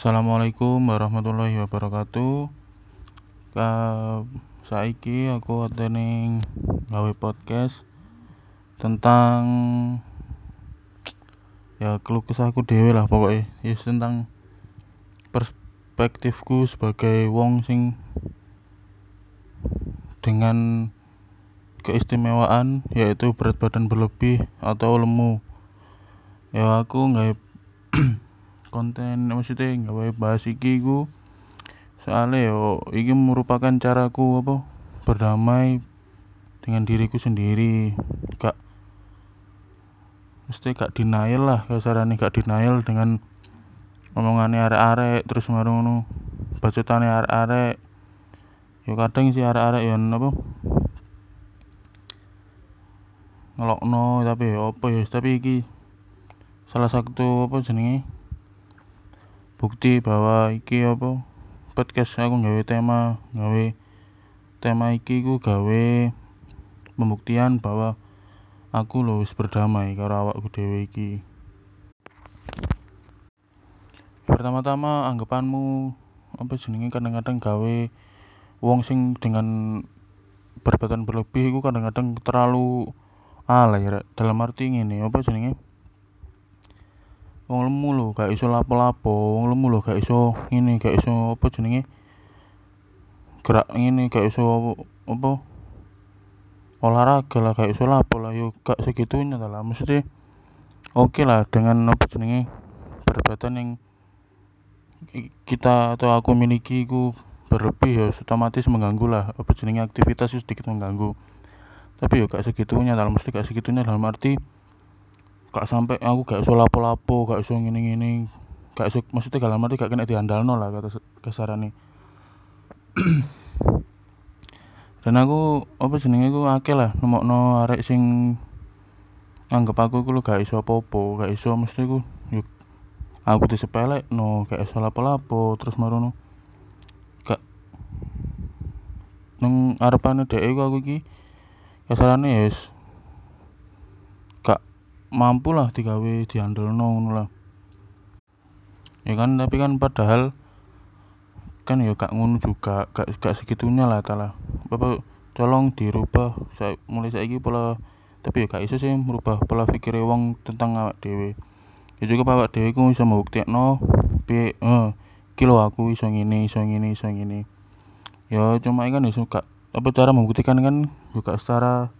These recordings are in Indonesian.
Assalamualaikum warahmatullahi wabarakatuh. Ka saiki aku atene gawe podcast tentang ya keluh kesahku dhewe lah pokoknya ya tentang perspektifku sebagai wong sing dengan keistimewaan yaitu berat badan berlebih atau lemu ya aku gawe konten maksudnya gawe bahas iki ku soalnya yo iki merupakan caraku apa berdamai dengan diriku sendiri. Gak mesti gak denial lah kasarane gak denial dengan omongane arek-arek terus maro ngono bacotane arek-arek. Yo kadang sih arek-arek yo apa ngelokno tapi yo apa ya tapi iki salah satu apa jenenge bukti bahwa iki apa podcast aku gawe tema gawe tema iki ku gawe pembuktian bahwa aku lho wis berdamai karo awakku dhewe iki. Pertama-tama anggapanmu apa jenenge? Kadang-kadang gawe wong sing dengan berat badan berlebih iku kadang-kadang terlalu alay dalam arti ngene apa jenenge wong lemu lho gak iso lapo-lapo. Wong lemu lho gak iso ngene gak iso apa jenenge? Gerak ngene gak iso apa? Olahraga lah gak iso lapo lah. Yo gak segitunya lah. Maksudnya oke lah dengan apa jenenge? Berat badan yang kita atau aku miliki ku berlebih ya otomatis mengganggu lah. Apa jenenge? Aktivitas sedikit mengganggu. Tapi yo gak segitunya dalam mesti gak segitunya dalam arti gak sampai aku gak iso lapo-lapo gak iso ngene-ngene gak iso maksudnya dalam arti gak kena diandalno lah kata kasarane dan aku apa jenenge ku akeh lah nemokno arek sing anggap aku ku gak iso apa-apa gak iso mesti ku yo aku disepelekno gak iso lapo-lapo terus marono gak. Nang arepane dhek aku iki kasarane ya mampu lah digawe diandalno ngono lah. Ya kan tapi kan padahal kan ya gak ngono juga gak gak segitunya lah talah apa tolong dirubah sa mulai saiki pola tapi ya gak iso sih merubah pola pikir wong tentang awak dhewe. Ya juga awak dhewe ku iso mbuktekno piye eh iki lho aku iso ngene iso ngene iso ngene. Ya cuma kan iso gak apa cara membuktikan kan juga secara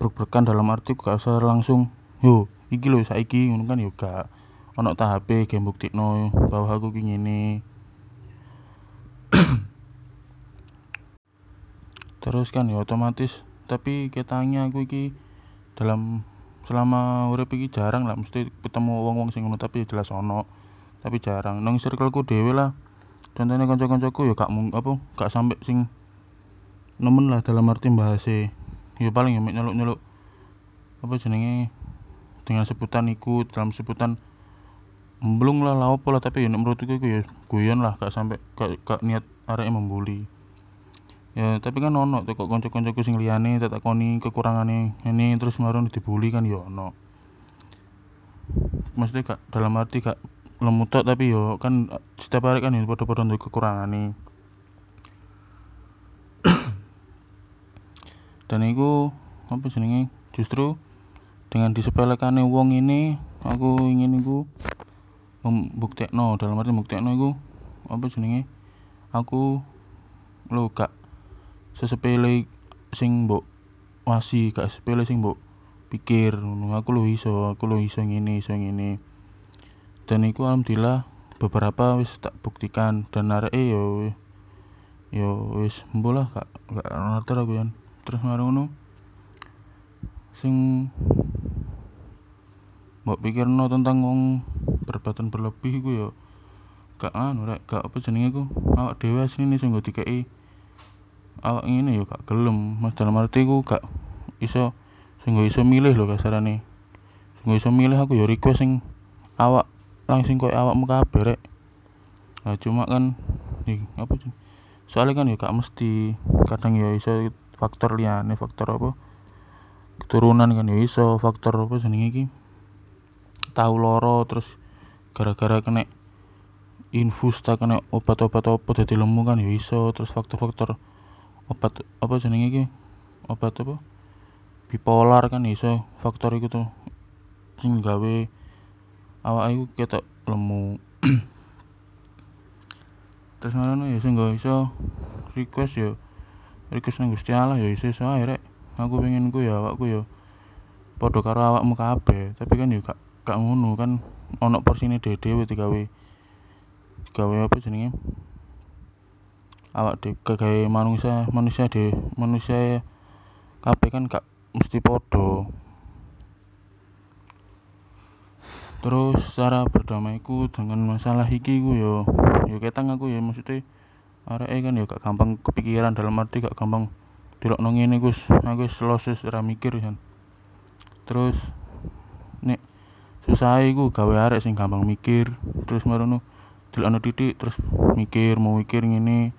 brek-brekan dalam arti gak secara langsung yo iki lho saiki ngono kan yo gak ono tahape ge mbuktikno bahwa aku ki ngene. Terus kan ya otomatis tapi ketangnya aku iki dalam selama urip iki jarang lah mesti ketemu wong-wong sing ngono tapi jelas ono. Tapi jarang. Nang circleku dhewe lah contohnya kanca-kancaku ya gak apa gak sampe sing nemen lah dalam arti bahase ya paling ya nyeluk-nyeluk apa jenenge dengan sebutan iku dalam sebutan emblung lah lah opo lah tapi ya menurutku iku ya guyon lah gak sampai gak, gak niat arek membuli. Ya tapi kan ono tuh kok kanca-kancaku sing liyane tak takoni kekurangane ini terus maron dibully kan ya ono. Maksudnya gak dalam arti gak lemu tok tapi yo kan setiap hari kan ya padha-padha duwe kekurangane. Dan iku apa jenenge? Justru dengan disepelekannya wong ini aku ingin iku membuktekno dalam arti membuktekno iku apa jenenge? Aku lo gak sesepele sing mbok wasi gak sepele sing mbok pikir aku lo iso aku lo iso ngene iso ngene. Dan iku alhamdulillah beberapa wis tak buktikan dan arek e yo yo wis mbolah gak gak ngatur aku ya terus ngono sing mbok pikirno tentang wong berat berlebih iku yo gak anu rek gak apa jenenge iku awak dhewe asline sing nggo awak ngene yo gak gelem. Mas dalam arti ku gak iso sing iso milih lho kasarane. Sing iso milih aku yo request sing awak langsung koyo awakmu kabeh rek. Nah cuma kan nih apa soalnya kan ya gak mesti kadang ya iso faktor liyane faktor apa keturunan kan ya iso faktor apa jenenge iki? Tahu loro terus gara-gara kena infus ta kena obat-obat opo dadi lemu kan yo iso. Terus faktor-faktor obat apa jenenge iki? Obat apa? Bipolar kan iso. Faktor iku tuh sing gawe awak iku lemu. Terus ngono ya sing iso request yo request nang Gusti Allah yo iso iso rek aku pengen ku ya awakku yo padha karo awakmu kabeh. Tapi kan yo gak gak ngono kan ono porsine dhewe-dhewe digawe digawe apa jenenge? Awak dhewe gawe manusia manusia dhewe manusia kabeh kan gak mesti padha. Terus cara berdamaiku dengan masalah iki ku yo yo ketang aku ya. Maksudnya areke kan yo gak gampang kepikiran dalam arti gak gampang delokno ngene Gus. Aku wis los ora mikir kan terus nek susah iku gawe arek sing gampang mikir. Terus marono delokno titik terus mikir mau mikir ngene.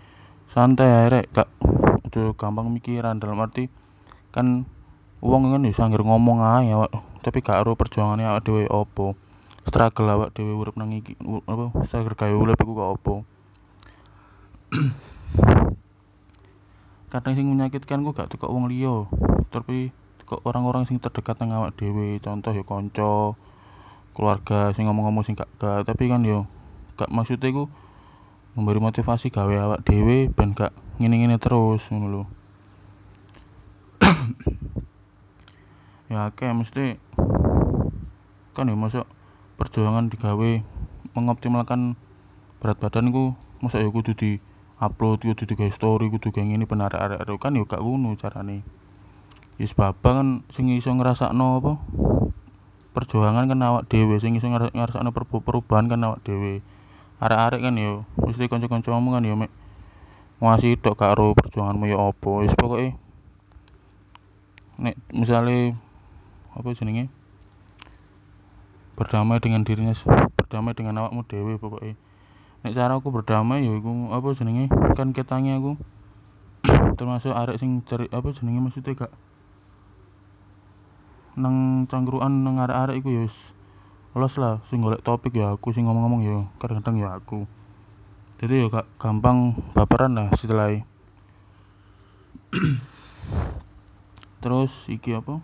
Santai ae rek gak ojo gampang mikiran. Dalam arti kan wong kan iso anggere ngomong ae awak tapi gak ero perjuangane awak dhewe opo. Struggle awak dhewe urip nang iki apa struggle gawe urip iku kok opo kadang sing menyakitkan ku gak teko wong liya. Tapi teko orang-orang sing terdekat nang awak dhewe contoh ya kanca keluarga sing ngomong-ngomong sing gak gak. Tapi kan yo gak maksudnya ku memberi motivasi gawe awak dhewe ben gak ngene-ngene terus ngono ya akeh mesti kan ya masuk perjuangan digawe mengoptimalkan berat badan ku masa ya kudu di upload kudu digawe story kudu gawe ngene ben arek-arek kan ya gak ngono carane. Wis baba kan sing iso ngrasakno apa? Perjuangan kan awak dhewe sing iso ngrasakno perubahan kan awak dhewe. Arek-arek kan yo mesti kanca-kancamu kan yo mek nguasi tok gak ero perjuanganmu yo opo wis pokoke nek misale apa jenenge? Berdamai dengan dirinya berdamai dengan awakmu dhewe pokoke nek cara aku berdamai ya iku apa jenenge? Kan ketange aku. Termasuk arek sing cari apa jenenge maksudnya gak nang cangkruan nang arek-arek iku ya wis los lah. Sing golek topik ya aku. Sing ngomong-ngomong ya kadang-kadang ya aku. Jadi ya gak gampang baperan lah setelah terus iki apa?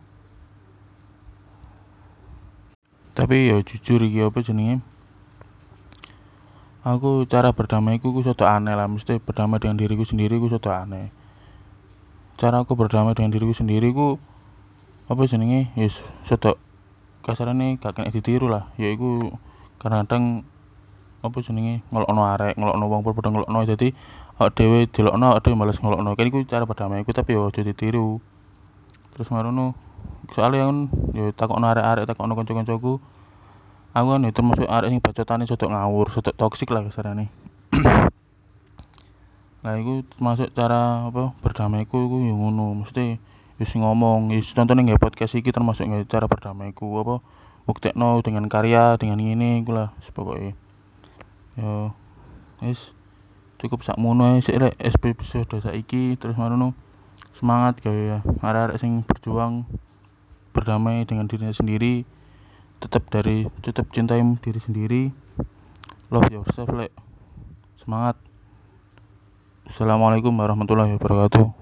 Tapi ya jujur iki apa jenenge aku cara berdamaiku ku soto aneh lah. Mesti berdamai dengan diriku sendiri ku soto aneh. Cara aku berdamai dengan diriku sendiri ku apa jenenge? Ya soto kasarane gak kena ditiru lah. Yaiku kadang-kadang apa jenenge? Ngelokno arek ngelokno wong padha ngelokno. Dadi awak dhewe delokno awak dhewe males ngelokno. Kan iku cara berdamaiku tapi yo aja ditiru. Terus marono soalnya kan yo takokno arek-arek takokno kanca-kancaku aku kan yo termasuk arek sing bacotane rodok ngawur rodok toksik lah kasarane. Lah iku termasuk cara apa berdamaiku iku yo ngono. Mesti wis ngomong wis contohnya nggak podcast iki termasuk nggak cara berdamaiku apa buktekno dengan karya dengan ini iku lah pokoknya yo wis cukup sakmono ae sik rek episode saiki. Terus marono semangat gawe ya. Arek-arek sing berjuang berdamai dengan dirinya sendiri tetap dari tetap cintai diri sendiri. Love yourself lek. Semangat. Assalamualaikum warahmatullahi wabarakatuh